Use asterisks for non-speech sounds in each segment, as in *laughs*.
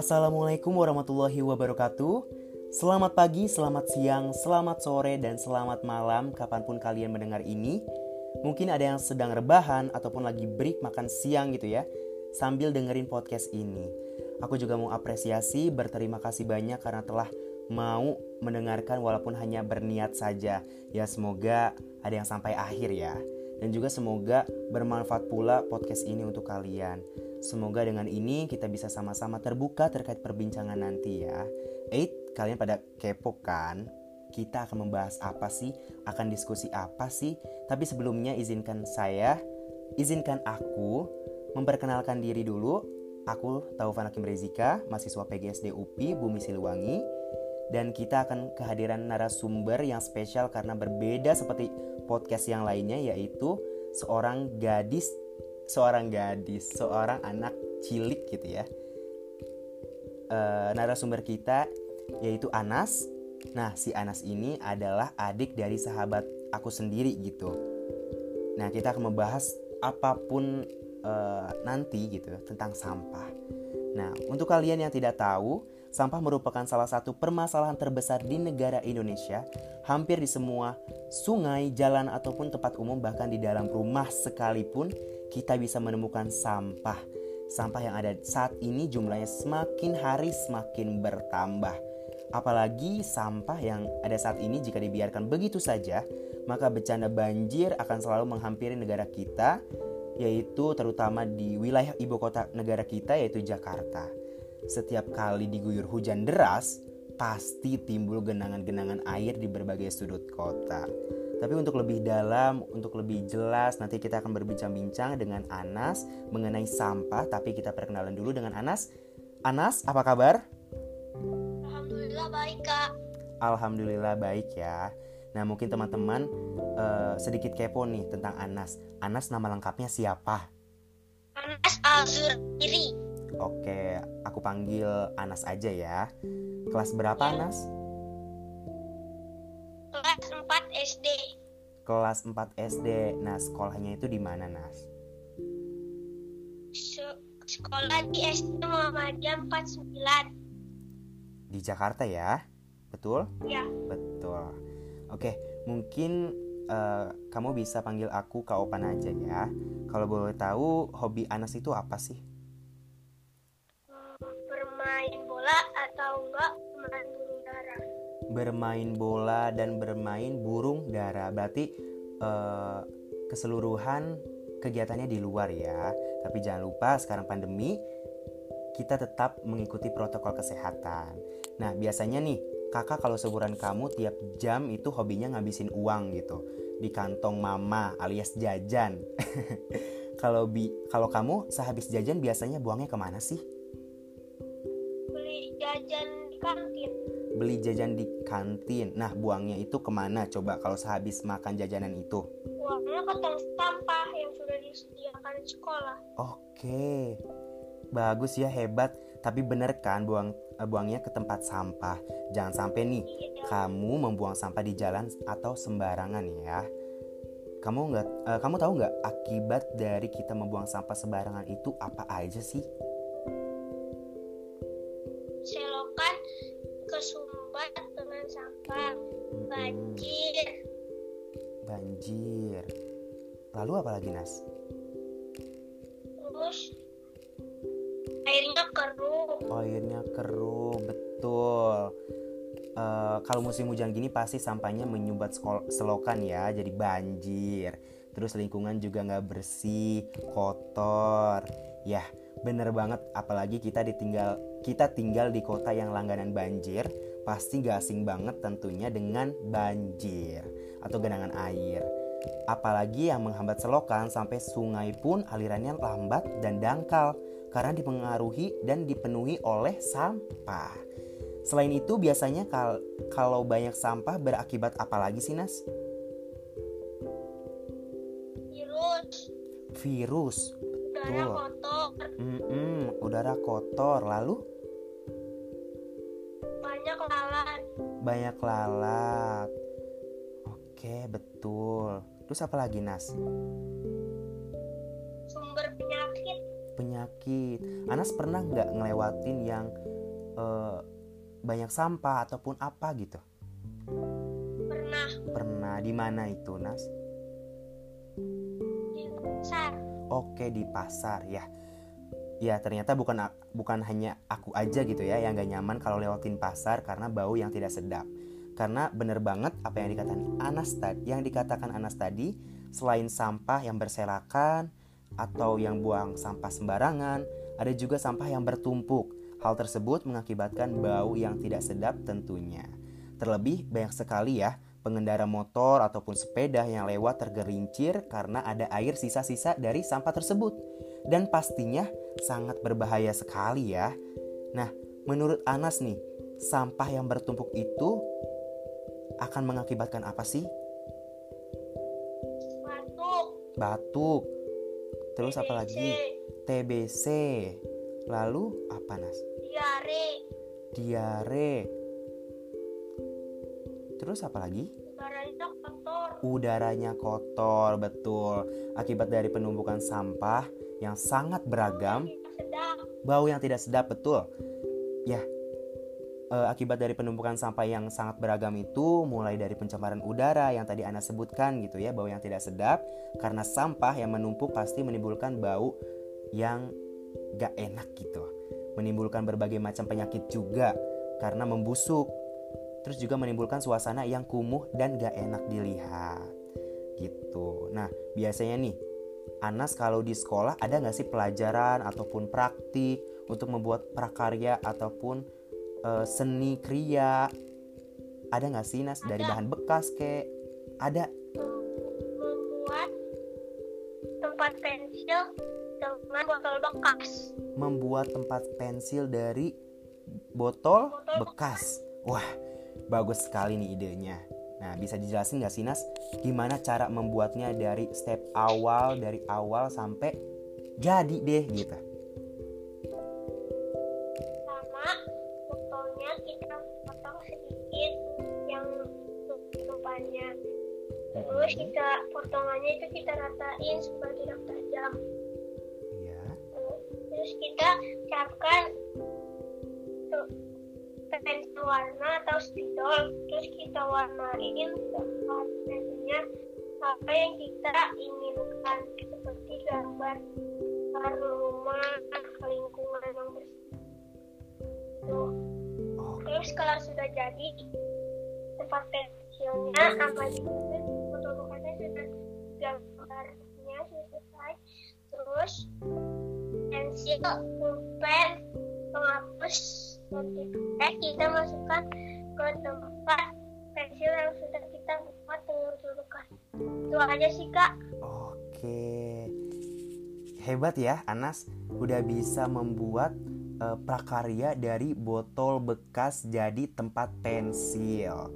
Assalamualaikum warahmatullahi wabarakatuh. Selamat pagi, selamat siang, selamat sore, dan selamat malam kapan pun kalian mendengar ini. Mungkin ada yang sedang rebahan ataupun lagi break makan siang gitu ya, sambil dengerin podcast ini. Aku juga mau apresiasi, berterima kasih banyak karena telah mau mendengarkan walaupun hanya berniat saja. Ya semoga ada yang sampai akhir ya. Dan juga semoga bermanfaat pula podcast ini untuk kalian. Semoga dengan ini kita bisa sama-sama terbuka terkait perbincangan nanti ya. Eight, kalian pada kepo kan? Kita akan membahas apa sih? Akan diskusi apa sih? Tapi sebelumnya izinkan saya, izinkan aku memperkenalkan diri dulu. Aku Taufan Hakim Rezika, mahasiswa PGSD UPI Bumi Siliwangi dan kita akan kehadiran narasumber yang spesial karena berbeda seperti podcast yang lainnya yaitu seorang gadis seorang gadis seorang anak cilik gitu ya. E, narasumber kita yaitu Anas. Nah si Anas ini adalah adik dari sahabat aku sendiri gitu. Nah kita akan membahas apa pun e, nanti gitu tentang sampah. Nah untuk kalian yang tidak tahu Sampah merupakan salah satu permasalahan terbesar di negara Indonesia. Hampir di semua sungai, jalan, ataupun tempat umum, bahkan di dalam rumah sekalipun, kita bisa menemukan sampah. Sampah yang ada saat ini jumlahnya semakin hari semakin bertambah. Apalagi sampah yang ada saat ini jika dibiarkan begitu saja, maka bencana banjir akan selalu menghampiri negara kita, yaitu terutama di wilayah ibu kota negara kita yaitu Jakarta setiap kali diguyur hujan deras, pasti timbul genangan-genangan air di berbagai sudut kota. Tapi untuk lebih dalam, untuk lebih jelas, nanti kita akan berbincang-bincang dengan Anas mengenai sampah. Tapi kita perkenalan dulu dengan Anas. Anas, apa kabar? Alhamdulillah baik, Kak. Alhamdulillah baik ya. Nah, mungkin teman-teman uh, sedikit kepo nih tentang Anas. Anas nama lengkapnya siapa? Anas Azuri. Oke, aku panggil Anas aja ya. Kelas berapa ya. Anas? Kelas 4 SD. Kelas 4 SD. Nah, sekolahnya itu di mana, Nas? Sekolah di SD Muhammadiyah 49. Di Jakarta ya? Betul? Ya. Betul. Oke, mungkin uh, kamu bisa panggil aku Kak Opan aja ya. Kalau boleh tahu, hobi Anas itu apa sih? Bermain bola dan bermain burung dara. Berarti uh, keseluruhan kegiatannya di luar ya. Tapi jangan lupa sekarang pandemi kita tetap mengikuti protokol kesehatan. Nah biasanya nih kakak kalau sebulan kamu tiap jam itu hobinya ngabisin uang gitu. Di kantong mama alias jajan. *laughs* Kalau bi kalau kamu sehabis jajan biasanya buangnya ke mana sih Beli jajan di kantin. Nah, buangnya itu ke mana coba kalau sehabis makan jajanan itu? Buangnya ke tong sampah yang sudah disediakan di sekolah. Oke. Bagus ya, hebat. Tapi bener kan buang uh, buangnya ke tempat sampah. Jangan sampai nih iya. kamu membuang sampah di jalan atau sembarangan ya. Kamu nggak, uh, kamu tahu nggak akibat dari kita membuang sampah sembarangan itu apa aja sih? Lalu apa lagi nas? Terus airnya keruh. Airnya keruh betul. Uh, kalau musim hujan gini pasti sampahnya menyumbat selokan ya jadi banjir. Terus lingkungan juga nggak bersih kotor. Ya bener banget. Apalagi kita ditinggal kita tinggal di kota yang langganan banjir pasti gak asing banget tentunya dengan banjir atau genangan air apalagi yang menghambat selokan sampai sungai pun alirannya lambat dan dangkal karena dipengaruhi dan dipenuhi oleh sampah. Selain itu biasanya kal kalau banyak sampah berakibat apa lagi sih Nas? virus. Virus. Udara kotor. Mm -mm, udara kotor. Lalu? Banyak lalat. Banyak lalat oke betul terus apa lagi nas sumber penyakit penyakit. Anas pernah nggak ngelewatin yang uh, banyak sampah ataupun apa gitu? Pernah. Pernah. Di mana itu, Nas? Di pasar. Oke, di pasar ya. Ya, ternyata bukan bukan hanya aku aja gitu ya yang gak nyaman kalau lewatin pasar karena bau yang tidak sedap. Karena bener banget apa yang dikatakan Anas tadi, yang dikatakan Anas tadi, selain sampah yang berserakan, atau yang buang sampah sembarangan, ada juga sampah yang bertumpuk. Hal tersebut mengakibatkan bau yang tidak sedap tentunya. Terlebih banyak sekali ya pengendara motor ataupun sepeda yang lewat tergerincir karena ada air sisa-sisa dari sampah tersebut. Dan pastinya sangat berbahaya sekali ya. Nah, menurut Anas nih, sampah yang bertumpuk itu akan mengakibatkan apa sih? Batuk. Batuk. Terus TBC. apa lagi? TBC. Lalu apa Nas? Diare. Diare. Terus apa lagi? Udaranya kotor. Udaranya kotor, betul. Akibat dari penumpukan sampah yang sangat beragam, Tidak sedap. bau yang tidak sedap, betul. Ya, akibat dari penumpukan sampah yang sangat beragam itu mulai dari pencemaran udara yang tadi Anda sebutkan gitu ya, bau yang tidak sedap karena sampah yang menumpuk pasti menimbulkan bau yang gak enak gitu. Menimbulkan berbagai macam penyakit juga karena membusuk. Terus juga menimbulkan suasana yang kumuh dan gak enak dilihat. Gitu. Nah, biasanya nih Anas kalau di sekolah ada nggak sih pelajaran ataupun praktik untuk membuat prakarya ataupun eh, seni kriya? Ada nggak sih Nas dari bahan bekas kek? Ada. Membuat tempat pensil dengan botol bekas. Membuat tempat pensil dari botol Botol bekas. Wah, bagus sekali nih idenya. Nah, bisa dijelasin nggak sih Nas gimana cara membuatnya dari step awal dari awal sampai jadi deh gitu. Terus kita potongannya itu kita ratain supaya tidak tajam. Iya. Terus kita tuh pensil warna atau spidol. Terus kita warnain tempat pensilnya apa yang kita inginkan seperti gambar gambar rumah lingkungan yang bersih. Oh, Terus kalau sudah jadi tempat pensilnya sama juga Terus pensil, pulpen, penghapus, notifikasi kita masukkan ke tempat pensil yang sudah kita buat dengan turukan. Itu aja sih kak. Oke. Hebat ya Anas udah bisa membuat eh, prakarya dari botol bekas jadi tempat pensil.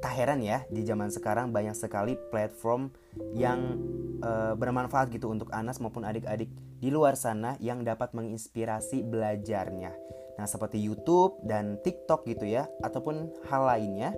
Tak heran ya di zaman sekarang banyak sekali platform yang eh, bermanfaat gitu untuk Anas maupun adik-adik di luar sana yang dapat menginspirasi belajarnya. Nah, seperti YouTube dan TikTok gitu ya ataupun hal lainnya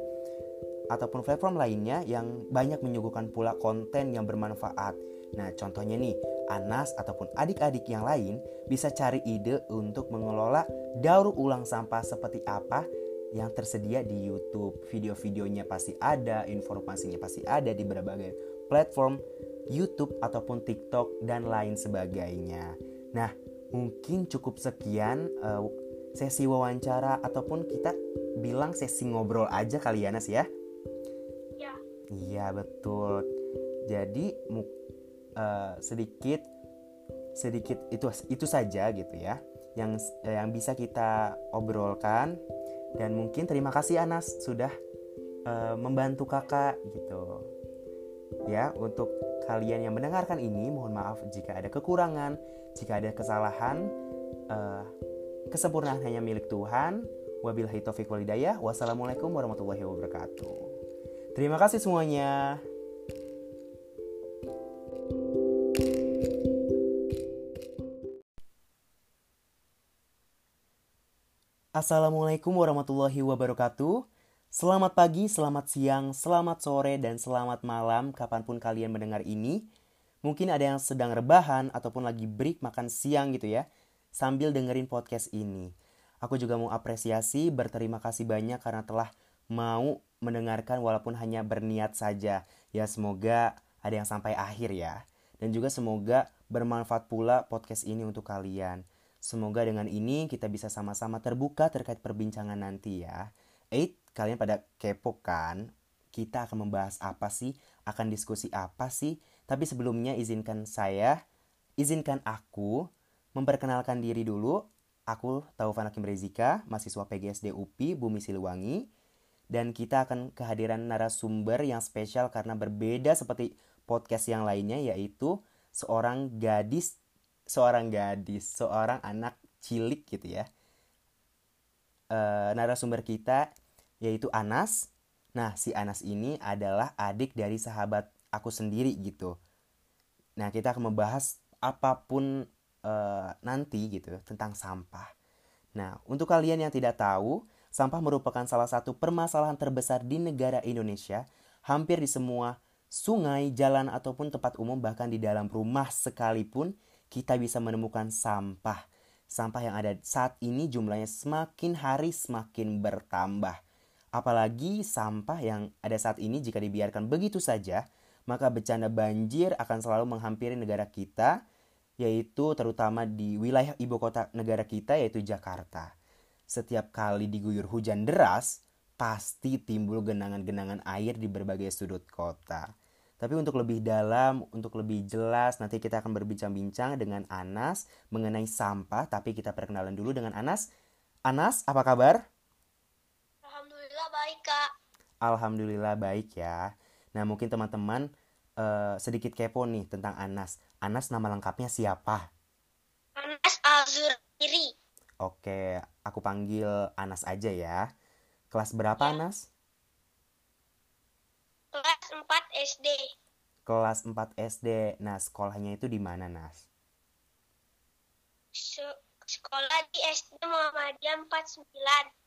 ataupun platform lainnya yang banyak menyuguhkan pula konten yang bermanfaat. Nah, contohnya nih, Anas ataupun adik-adik yang lain bisa cari ide untuk mengelola daur ulang sampah seperti apa yang tersedia di YouTube. Video-videonya pasti ada, informasinya pasti ada di berbagai platform YouTube ataupun TikTok dan lain sebagainya. Nah, mungkin cukup sekian eh, sesi wawancara ataupun kita bilang sesi ngobrol aja kali ya Nas ya. Ya, Iya betul. Jadi eh, sedikit sedikit itu itu saja gitu ya yang yang bisa kita obrolkan dan mungkin terima kasih Anas sudah eh, membantu kakak gitu ya untuk kalian yang mendengarkan ini mohon maaf jika ada kekurangan jika ada kesalahan eh, kesempurnaan hanya milik Tuhan. Wabillahi taufiq wal hidayah. Wassalamualaikum warahmatullahi wabarakatuh. Terima kasih semuanya. Assalamualaikum warahmatullahi wabarakatuh Selamat pagi, selamat siang, selamat sore, dan selamat malam Kapan pun kalian mendengar ini Mungkin ada yang sedang rebahan ataupun lagi break makan siang gitu ya, sambil dengerin podcast ini. Aku juga mau apresiasi, berterima kasih banyak karena telah mau mendengarkan walaupun hanya berniat saja. Ya semoga ada yang sampai akhir ya. Dan juga semoga bermanfaat pula podcast ini untuk kalian. Semoga dengan ini kita bisa sama-sama terbuka terkait perbincangan nanti ya. Eight, kalian pada kepo kan? Kita akan membahas apa sih? Akan diskusi apa sih? Tapi sebelumnya izinkan saya, izinkan aku memperkenalkan diri dulu. Aku Taufan Hakim Rezika, mahasiswa PGSD UPI Bumi Siliwangi. Dan kita akan kehadiran narasumber yang spesial karena berbeda seperti podcast yang lainnya yaitu seorang gadis, seorang gadis, seorang anak cilik gitu ya. E, narasumber kita yaitu Anas. Nah, si Anas ini adalah adik dari sahabat aku sendiri gitu. Nah, kita akan membahas apa pun uh, nanti gitu tentang sampah. Nah, untuk kalian yang tidak tahu, sampah merupakan salah satu permasalahan terbesar di negara Indonesia. Hampir di semua sungai, jalan ataupun tempat umum bahkan di dalam rumah sekalipun kita bisa menemukan sampah. Sampah yang ada saat ini jumlahnya semakin hari semakin bertambah. Apalagi sampah yang ada saat ini jika dibiarkan begitu saja, maka bencana banjir akan selalu menghampiri negara kita, yaitu terutama di wilayah ibu kota negara kita yaitu Jakarta. Setiap kali diguyur hujan deras, pasti timbul genangan-genangan air di berbagai sudut kota. Tapi untuk lebih dalam, untuk lebih jelas, nanti kita akan berbincang-bincang dengan Anas mengenai sampah. Tapi kita perkenalan dulu dengan Anas. Anas, apa kabar? Alhamdulillah baik, Kak. Alhamdulillah baik ya. Nah, mungkin teman-teman uh, sedikit kepo nih tentang Anas. Anas nama lengkapnya siapa? Anas Azuri. Oke, aku panggil Anas aja ya. Kelas berapa ya. Anas? Kelas 4 SD. Kelas 4 SD. Nah, sekolahnya itu di mana, Nas? Sekolah di SD Muhammadiyah 49.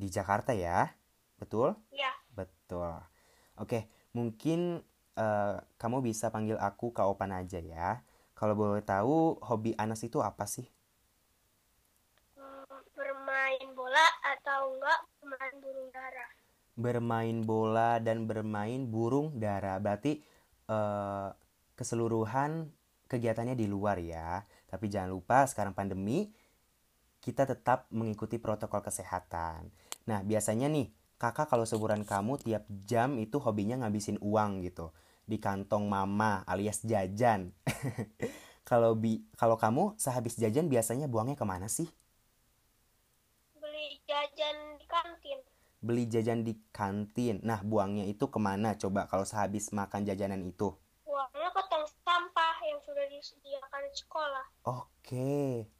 Di Jakarta ya? Betul? Iya. Betul. Oke, mungkin uh, kamu bisa panggil aku Kak Opan aja ya. Kalau boleh tahu, hobi Anas itu apa sih? Hmm, bermain bola atau enggak bermain burung dara. Bermain bola dan bermain burung dara. Berarti uh, keseluruhan kegiatannya di luar ya. Tapi jangan lupa sekarang pandemi kita tetap mengikuti protokol kesehatan. Nah, biasanya nih kakak kalau sebulan kamu tiap jam itu hobinya ngabisin uang gitu di kantong mama alias jajan. *laughs* kalau bi kalau kamu sehabis jajan biasanya buangnya ke mana sih? Beli jajan di kantin. Beli jajan di kantin. Nah buangnya itu ke mana coba kalau sehabis makan jajanan itu? Buangnya ke tong sampah yang sudah disediakan di sekolah. Oke,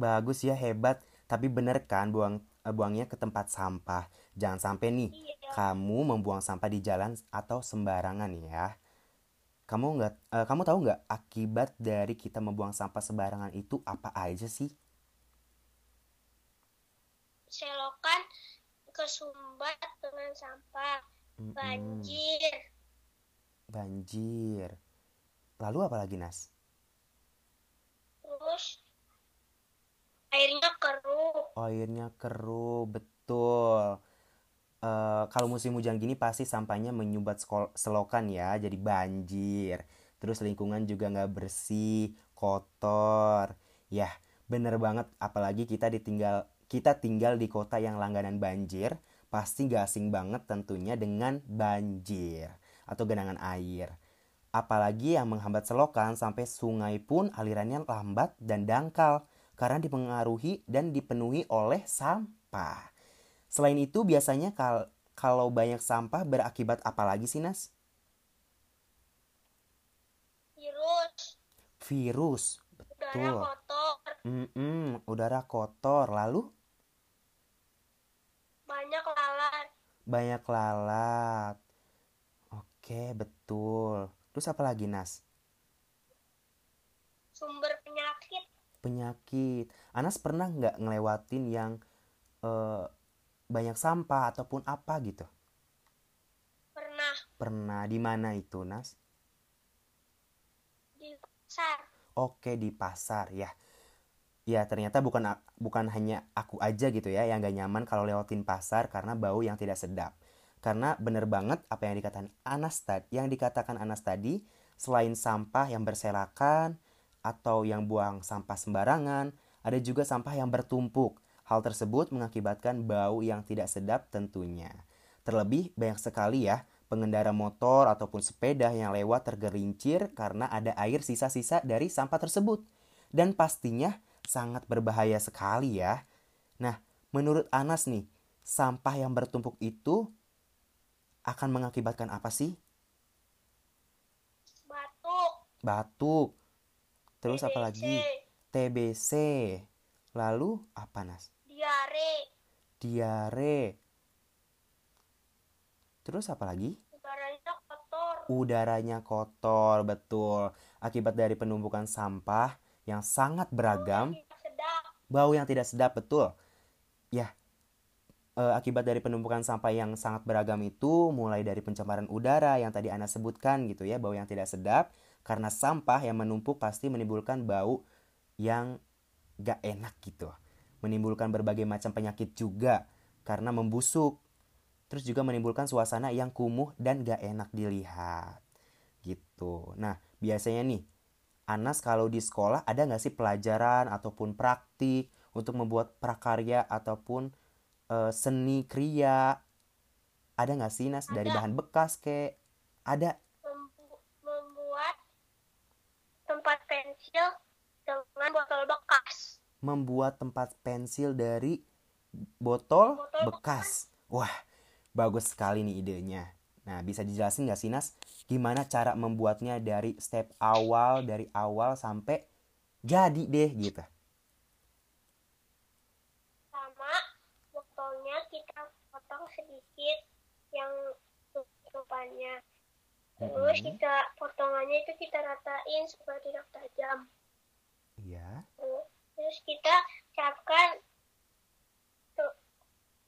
bagus ya hebat. Tapi bener kan buang buangnya ke tempat sampah. Jangan sampai nih iya. kamu membuang sampah di jalan atau sembarangan ya. Kamu nggak, uh, kamu tahu nggak akibat dari kita membuang sampah sembarangan itu apa aja sih? Selokan kesumbat dengan sampah, banjir. Banjir. Lalu apa lagi Nas? Terus airnya keruh airnya keruh betul. Uh, kalau musim hujan gini pasti sampahnya menyumbat selokan ya jadi banjir. Terus lingkungan juga nggak bersih kotor. Ya bener banget apalagi kita ditinggal kita tinggal di kota yang langganan banjir pasti gak asing banget tentunya dengan banjir atau genangan air. Apalagi yang menghambat selokan sampai sungai pun alirannya lambat dan dangkal karena dipengaruhi dan dipenuhi oleh sampah. Selain itu biasanya kal kalau banyak sampah berakibat apa lagi sih Nas? Virus. Virus, betul. Udara kotor. Mm -mm, udara kotor. Lalu? Banyak lalat. Banyak lalat. Oke, betul. Terus apa lagi Nas? Sumber penyakit. Anas pernah nggak ngelewatin yang uh, banyak sampah ataupun apa gitu? Pernah. Pernah. Di mana itu, Nas? di pasar. Oke, di pasar ya. Ya, ternyata bukan bukan hanya aku aja gitu ya yang gak nyaman kalau lewatin pasar karena bau yang tidak sedap. Karena bener banget apa yang dikatakan Anas tadi, yang dikatakan Anas tadi, selain sampah yang berserakan atau yang buang sampah sembarangan, ada juga sampah yang bertumpuk. Hal tersebut mengakibatkan bau yang tidak sedap tentunya. Terlebih banyak sekali ya pengendara motor ataupun sepeda yang lewat tergelincir karena ada air sisa-sisa dari sampah tersebut. Dan pastinya sangat berbahaya sekali ya. Nah, menurut Anas nih, sampah yang bertumpuk itu akan mengakibatkan apa sih? Batuk. Batuk. Terus TBC. apa lagi? TBC. Lalu apa Nas? Diare. Diare. Terus apa lagi? Udaranya kotor. Udaranya kotor, betul. Akibat dari penumpukan sampah yang sangat beragam, Tidak sedap. bau yang tidak sedap, betul. Ya, eh, akibat dari penumpukan sampah yang sangat beragam itu, mulai dari pencemaran udara yang tadi Anda sebutkan gitu ya, bau yang tidak sedap, karena sampah yang menumpuk pasti menimbulkan bau yang gak enak gitu. Menimbulkan berbagai macam penyakit juga, karena membusuk, terus juga menimbulkan suasana yang kumuh dan gak enak dilihat gitu. Nah biasanya nih Anas kalau di sekolah ada nggak sih pelajaran ataupun praktik untuk membuat prakarya ataupun eh, seni kriya? Ada nggak sih Nas? Dari Ada. bahan bekas kek? Ada membuat tempat pensil dari botol, bekas. Wah, bagus sekali nih idenya. Nah, bisa dijelasin nggak sih Nas, gimana cara membuatnya dari step awal, dari awal sampai jadi deh gitu. Sama botolnya kita potong sedikit yang tutupannya. Terus Mm-mm. kita potongannya itu kita ratain supaya tidak tajam. Terus kita capkan tuh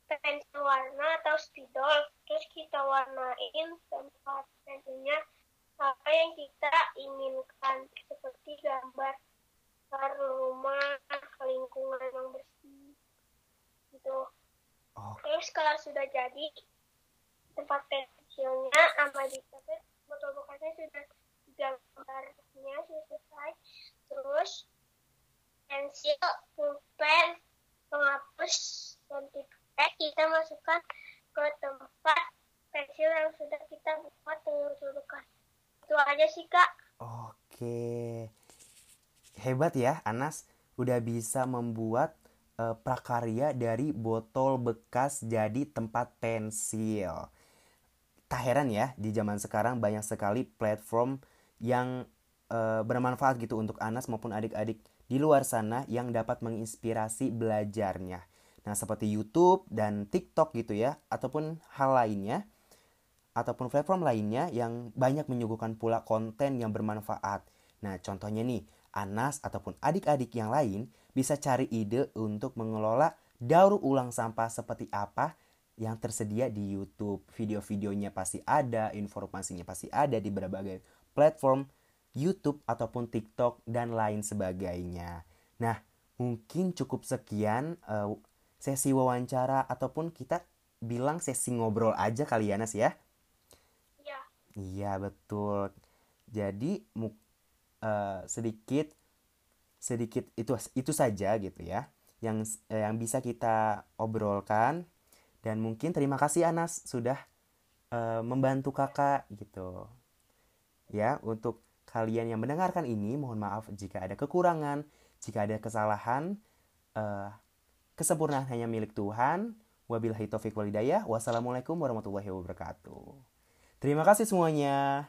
pensil warna atau spidol. Terus kita warnain tempat pensilnya apa yang kita inginkan seperti gambar rumah, lingkungan yang bersih gitu. Oh, Terus kalau sudah jadi tempat pensilnya sama dicatat botol bekasnya sudah gambarnya sudah selesai. Terus pensil, pulpen, penghapus, dan tipek kita masukkan ke tempat pensil yang sudah kita buat dengan. Itu aja sih kak. Oke. Hebat ya, Anas udah bisa membuat eh, prakarya dari botol bekas jadi tempat pensil. Tak heran ya, di zaman sekarang banyak sekali platform yang eh, bermanfaat gitu untuk Anas maupun adik-adik di luar sana yang dapat menginspirasi belajarnya. Nah, seperti YouTube dan TikTok gitu ya, ataupun hal lainnya ataupun platform lainnya yang banyak menyuguhkan pula konten yang bermanfaat. Nah, contohnya nih, Anas ataupun adik-adik yang lain bisa cari ide untuk mengelola daur ulang sampah seperti apa yang tersedia di YouTube. Video-videonya pasti ada, informasinya pasti ada di berbagai platform YouTube ataupun TikTok dan lain sebagainya. Nah, mungkin cukup sekian eh, sesi wawancara ataupun kita bilang sesi ngobrol aja kali ya Nas ya. Ya, Iya betul. Jadi mu- eh, sedikit sedikit itu itu saja gitu ya yang eh, yang bisa kita obrolkan dan mungkin terima kasih Anas sudah eh, membantu kakak gitu ya untuk kalian yang mendengarkan ini mohon maaf jika ada kekurangan jika ada kesalahan eh, kesempurnaan hanya milik Tuhan. Wabillahi taufiq wal hidayah. Wassalamualaikum warahmatullahi wabarakatuh. Terima kasih semuanya